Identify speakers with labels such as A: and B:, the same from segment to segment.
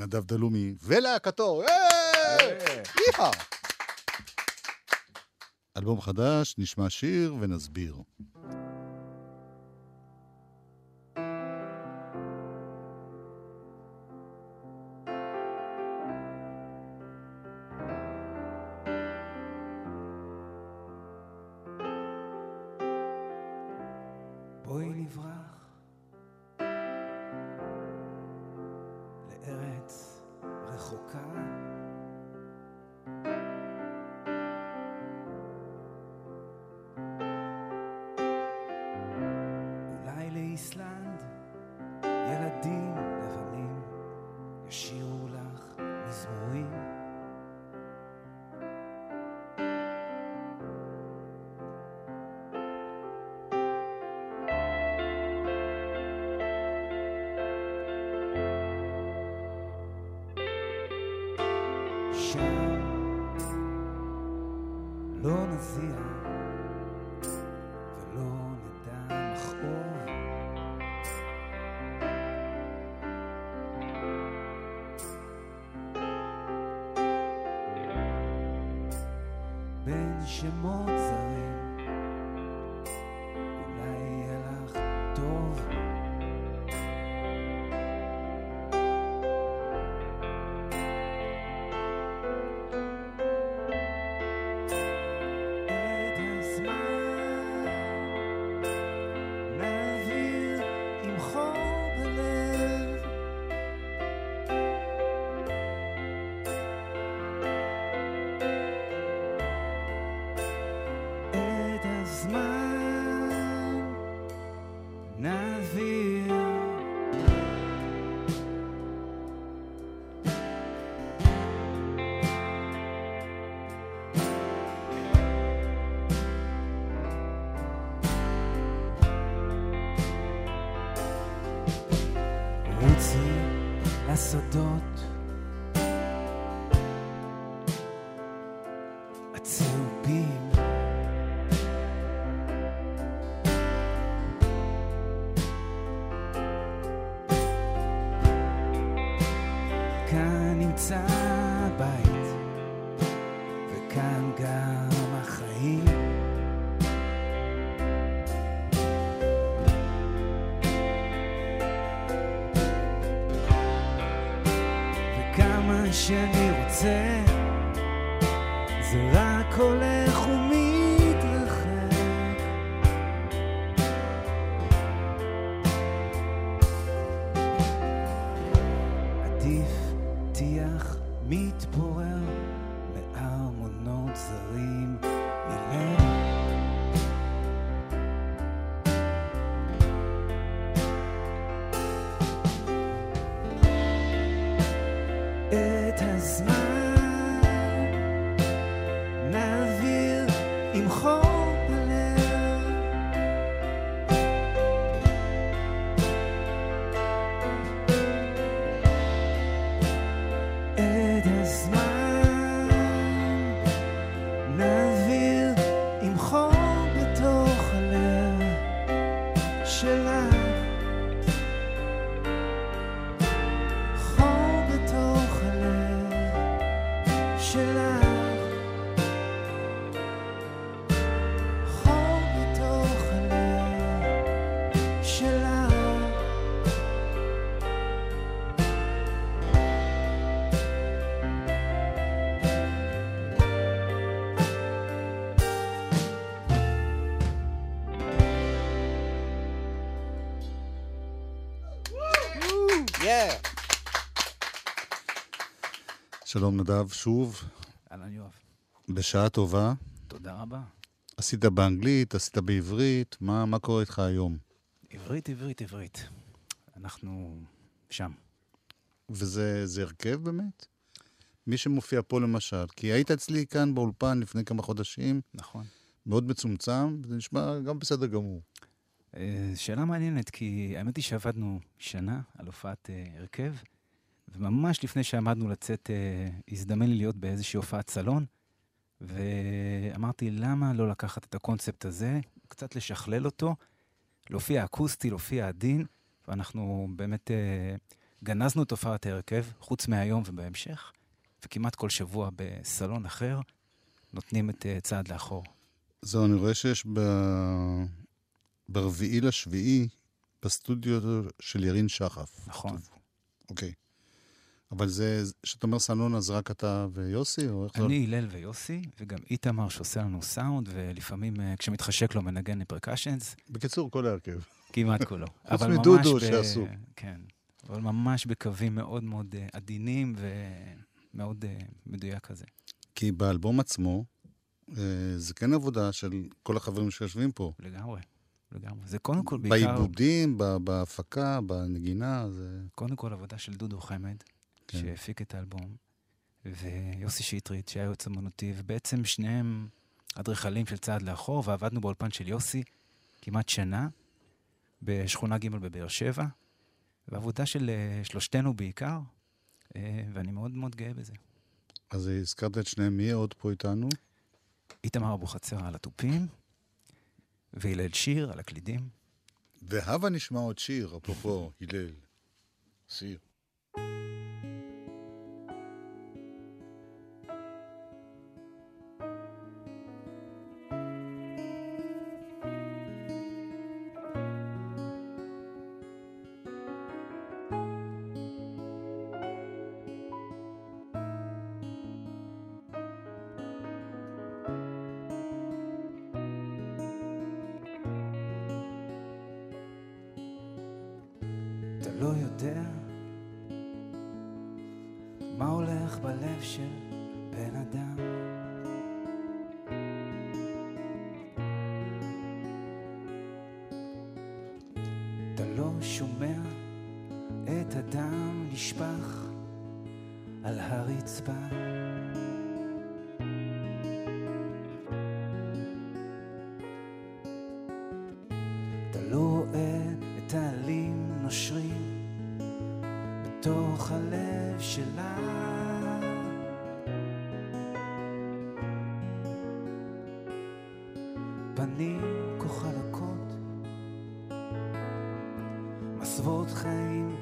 A: נדב דלומי ולהקתו. אלבום חדש, נשמע שיר ונסביר.
B: 什么滋味
A: שלום נדב, שוב,
B: אהלן יואב.
A: בשעה טובה.
B: תודה רבה.
A: עשית באנגלית, עשית בעברית, מה, מה קורה איתך היום?
B: עברית, עברית, עברית. אנחנו שם.
A: וזה זה הרכב באמת? מי שמופיע פה למשל, כי היית אצלי כאן באולפן לפני כמה חודשים,
B: נכון.
A: מאוד מצומצם, זה נשמע גם בסדר גמור.
B: אה, שאלה מעניינת, כי האמת היא שעבדנו שנה על הופעת אה, הרכב, וממש לפני שעמדנו לצאת, אה, הזדמן לי להיות באיזושהי הופעת סלון, ואמרתי, למה לא לקחת את הקונספט הזה, קצת לשכלל אותו, להופיע אקוסטי, להופיע עדין, ואנחנו באמת אה, גנזנו את הופעת ההרכב, חוץ מהיום ובהמשך, וכמעט כל שבוע בסלון אחר נותנים את uh, צעד לאחור.
A: זהו, אני רואה שיש ב... ברביעי לשביעי בסטודיו של ירין שחף.
B: נכון.
A: אוקיי. אבל זה, כשאתה אומר סלון, אז רק אתה ויוסי? או איך זה...
B: אני, הלל ויוסי, וגם איתמר שעושה לנו סאונד, ולפעמים אה, כשמתחשק לו מנגן לפרקשנס,
A: בקיצור, כל ההרכב.
B: כמעט כולו.
A: חוץ מדודו
B: ב-
A: שעשו.
B: כן, אבל ממש בקווים מאוד מאוד אה, עדינים ומאוד אה, מדויק כזה.
A: כי באלבום עצמו, זה כן עבודה של כל החברים שיושבים פה.
B: לגמרי, לגמרי. זה קודם כל בעיקר,
A: בעיבודים, בהפקה, בנגינה, זה...
B: קודם כל עבודה של דודו חמד,
A: כן.
B: שהפיק את האלבום, ויוסי שטרית, שהיה יועץ אמנותי, ובעצם שניהם אדריכלים של צעד לאחור, ועבדנו באולפן של יוסי כמעט שנה, בשכונה ג' בבאר שבע, ועבודה של אה, שלושתנו בעיקר, אה, ואני מאוד מאוד גאה בזה.
A: אז הזכרת את שניהם, מי עוד פה איתנו?
B: איתמר אבוחצירא על התופים, והלל שיר על הקלידים.
A: והבה נשמע עוד שיר, אפרופו הלל. שיר.
B: יודע מה הולך בלב של בן אדם. אתה לא שומע את הדם נשפך על הרצפה. אתה לא רואה את העלים נושרים בתוך הלב שלה. פנים כה חלקות, מסוות חיים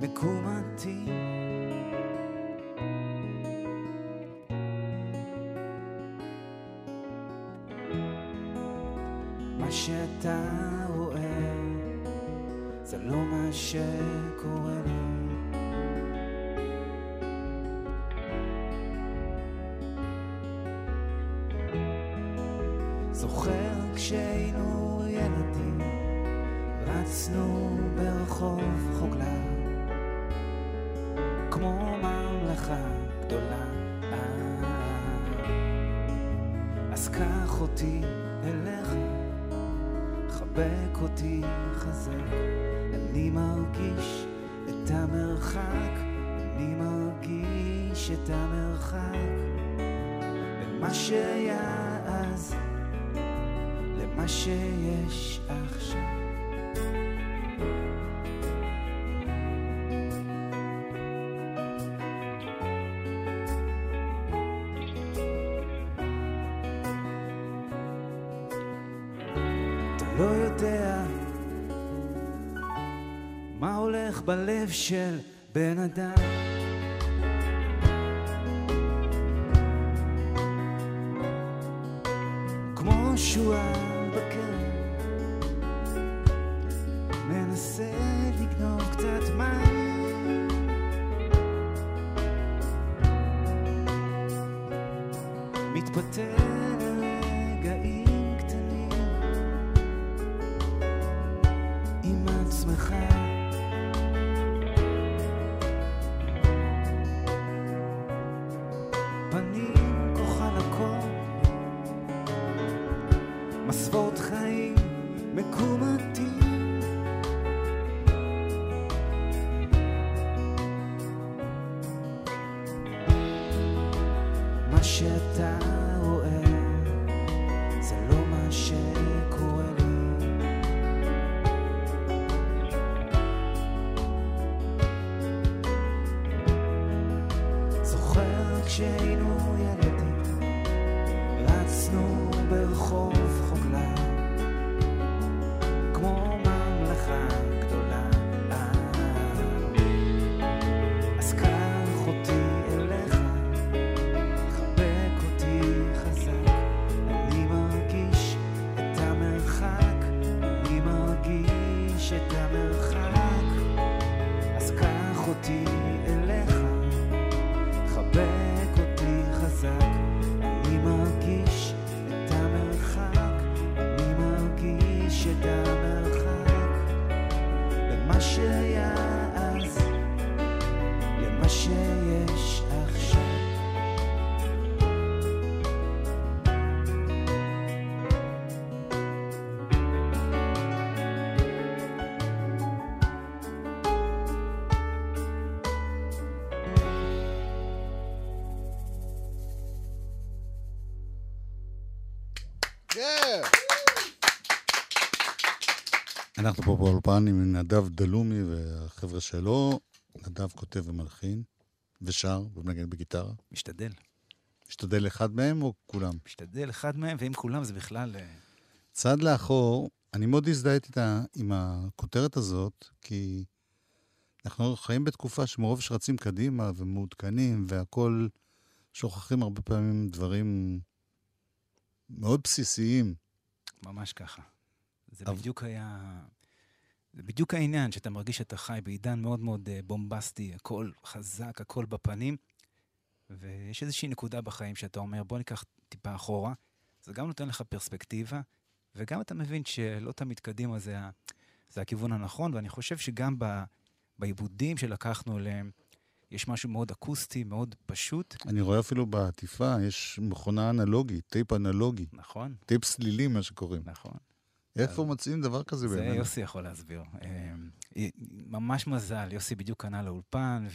B: מקומטים. מה שאתה רואה זה לא מה שקורה כשהיינו ילדים, רצנו ברחוב חוגלה, כמו ממלכה גדולה. אז קח אותי אליך, חבק אותי חזק, אני מרגיש את המרחק, אני מרגיש את המרחק. בין מה שהיה אז למה שיש עכשיו. אתה לא יודע מה הולך בלב של בן אדם. כמו שועל בקרן, מנסה לגנוב קצת מים. מתפתה מה שאתה רואה זה לא מה שקורה
A: באולפן עם נדב דלומי והחבר'ה שלו. נדב כותב ומלחין, ושר ומנגן בגיטרה.
B: משתדל.
A: משתדל אחד מהם או כולם?
B: משתדל אחד מהם, ואם כולם זה בכלל... אה,
A: צד לאחור, אני מאוד הזדהיתי עם הכותרת הזאת, כי אנחנו חיים בתקופה שמרוב שרצים קדימה ומעודכנים והכול, שוכחים הרבה פעמים דברים מאוד בסיסיים.
B: ממש ככה. זה אבל... בדיוק היה... זה בדיוק העניין, שאתה מרגיש שאתה חי בעידן מאוד מאוד אה, בומבסטי, הכל חזק, הכל בפנים, ויש איזושהי נקודה בחיים שאתה אומר, בוא ניקח טיפה אחורה. זה גם נותן לך פרספקטיבה, וגם אתה מבין שלא תמיד קדימה זה, זה הכיוון הנכון, ואני חושב שגם ב, בעיבודים שלקחנו אליהם, יש משהו מאוד אקוסטי, מאוד פשוט.
A: אני רואה אפילו בעטיפה, יש מכונה אנלוגית, טייפ אנלוגי.
B: נכון.
A: טייפ סלילי, מה שקוראים.
B: נכון.
A: איפה מוצאים דבר כזה
B: באמת? זה יוסי יכול להסביר. אה, ממש מזל, יוסי בדיוק קנה לאולפן,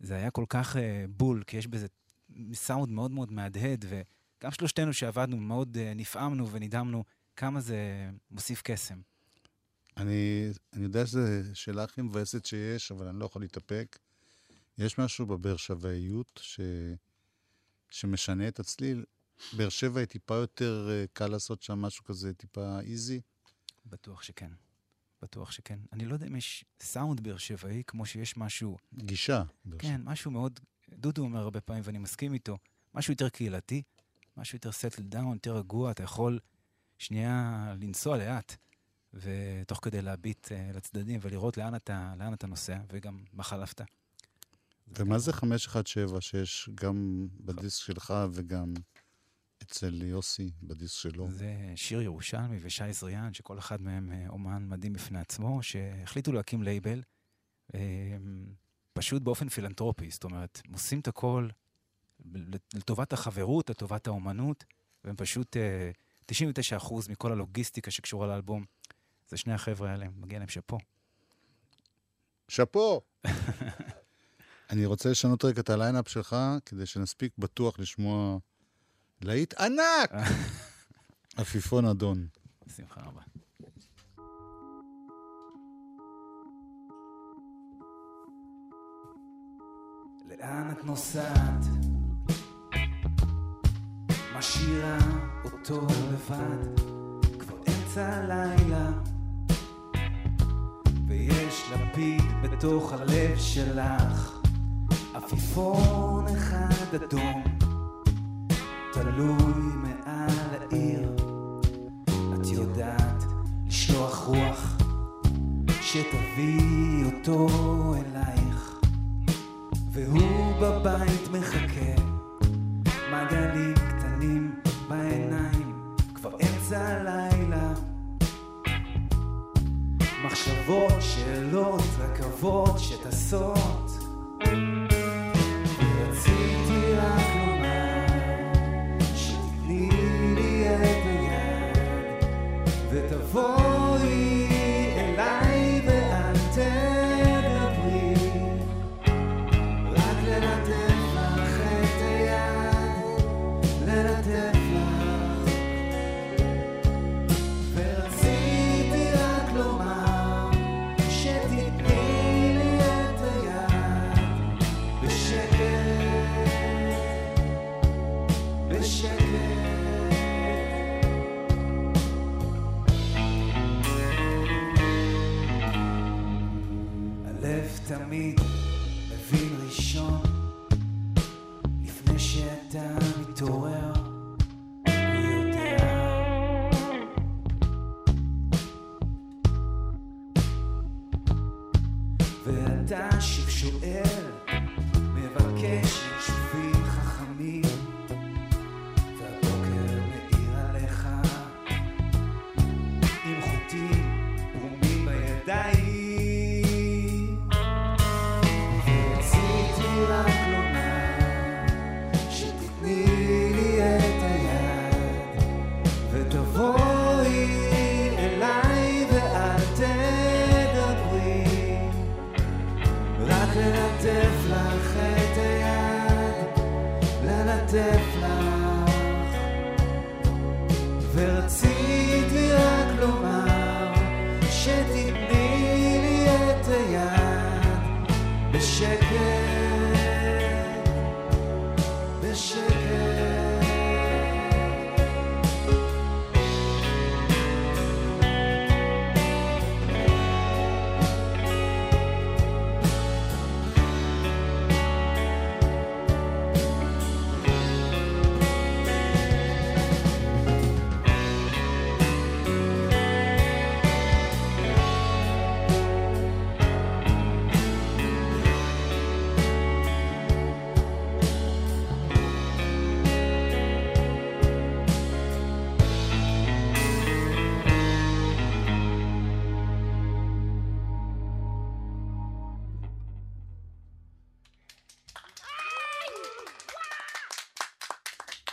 B: וזה היה כל כך אה, בול, כי יש בזה סאונד מאוד מאוד מהדהד, וגם שלושתנו שעבדנו מאוד אה, נפעמנו ונדהמנו כמה זה מוסיף קסם.
A: אני, אני יודע שזו שאלה הכי מבאסת שיש, אבל אני לא יכול להתאפק. יש משהו בבאר שבעיות ש... שמשנה את הצליל. באר שבע היא טיפה יותר אה, קל לעשות שם משהו כזה, טיפה easy?
B: בטוח שכן. בטוח שכן. אני לא יודע אם יש סאונד באר שבעי כמו שיש משהו...
A: גישה.
B: כן, משהו מאוד... דודו אומר הרבה פעמים, ואני מסכים איתו, משהו יותר קהילתי, משהו יותר settle down, יותר רגוע, אתה יכול שנייה לנסוע לאט, ותוך כדי להביט uh, לצדדים ולראות לאן אתה, לאן אתה נוסע, וגם מה חלפת.
A: ומה זה 517 שיש גם בדיסק שלך וגם אצל יוסי, בדיסק שלו.
B: זה שיר ירושלמי ושי זריאן, שכל אחד מהם אה, אומן מדהים בפני עצמו, שהחליטו להקים לייבל, אה, פשוט באופן פילנטרופי, זאת אומרת, הם עושים את הכל לטובת החברות, לטובת האומנות, והם פשוט 99% אה, מכל הלוגיסטיקה שקשורה לאלבום. זה שני החבר'ה האלה, מגיע להם שאפו.
A: שאפו! אני רוצה לשנות רגע את הליינאפ שלך, כדי שנספיק בטוח לשמוע להיט ענק! עפיפון אדון.
B: בשמחה רבה. לאן את נוסעת? משאירה אותו לבד, כבר אמצע הלילה, ויש לפיד בתוך הלב שלך, עפיפון אחד אדום. תלוי מעל העיר. את יודעת לשלוח רוח שתביא אותו אלייך, והוא בבית מחכה, מעגלים קטנים בעיניים, כבר אמצע הלילה. מחשבות, שאלות, רכבות שטסות. אתה שוב שואל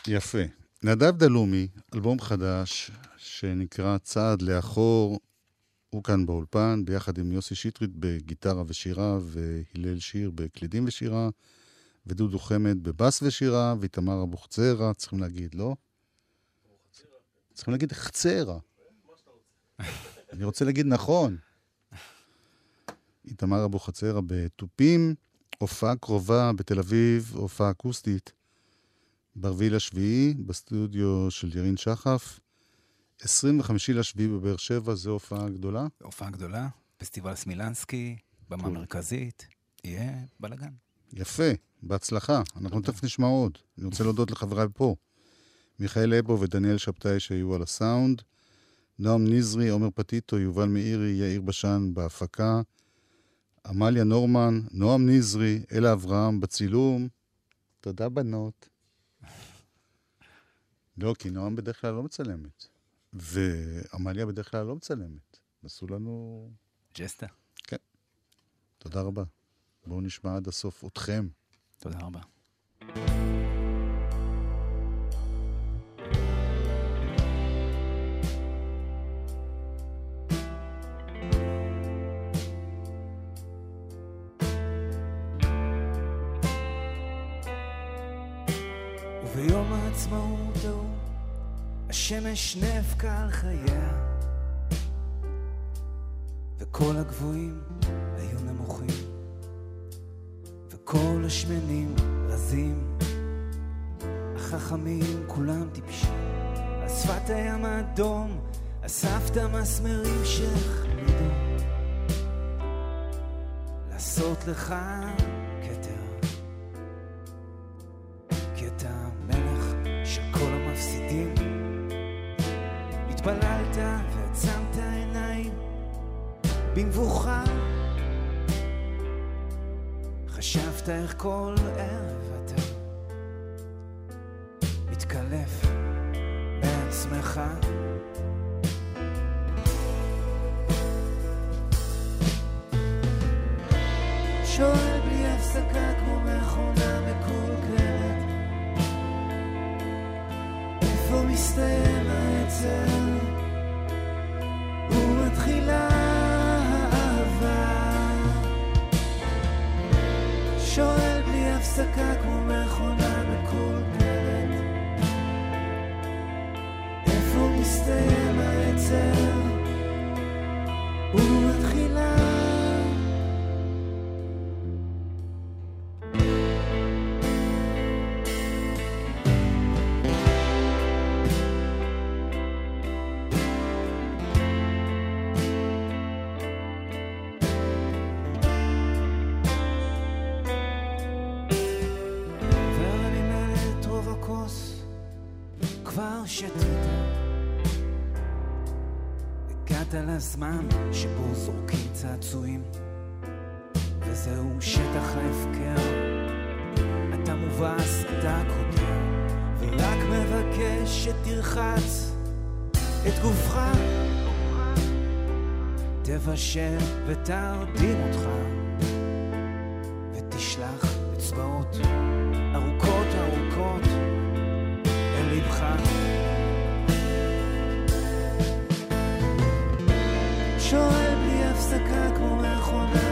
A: יפה. נדב דלומי, אלבום חדש שנקרא צעד לאחור, הוא כאן באולפן, ביחד עם יוסי שטרית בגיטרה ושירה, והלל שיר בקלידים ושירה, ודודו חמד בבאס ושירה, ואיתמר אבוחצירא, צריכים להגיד, לא? צריכים להגיד חצרה. אני רוצה להגיד נכון. איתמר אבוחצירא בתופים, הופעה קרובה בתל אביב, הופעה אקוסטית, ב-4 לשביעי, בסטודיו של ירין שחף. 25 לשביעי בבאר שבע, זו הופעה גדולה?
B: הופעה גדולה, פסטיבל סמילנסקי, במה
A: קול.
B: מרכזית, יהיה בלאגן.
A: יפה, בהצלחה. אנחנו תכף נשמע עוד. אני רוצה להודות לחבריי פה. מיכאל אבו ודניאל שבתאי שהיו על הסאונד, נועם נזרי, עומר פטיטו, יובל מאירי, יאיר בשן בהפקה, עמליה נורמן, נועם נזרי, אלה אברהם בצילום. תודה, בנות. לא, כי נועם בדרך כלל לא מצלמת. ועמליה בדרך כלל לא מצלמת. עשו לנו...
B: ג'סטה,
A: תודה רבה. בואו נשמע עד הסוף אתכם.
B: תודה רבה. וביום העצמאות ההוא השמש נאבקה על חייה וכל הגבוהים היו נמוכים וכל השמנים רזים. החכמים כולם טיפשים על שפת הים האדום אספת מסמרים שהחמידו לעשות לך התפללת ועצמת עיניים. במבוכה חשבת איך כל ערב אתה מתקלף בעצמך. שואל בלי הפסקה כמו מכונה מקולקלת. איפה מסתיים העצר הפסקה כמו מסתיים שתית. הגעת לזמן שבו זורקים צעצועים וזהו שטח ההפקר אתה מובס, אתה קודר ורק מבקש שתרחץ את גופך. תבשל ותרדים אותך הפסקה כמו מכונה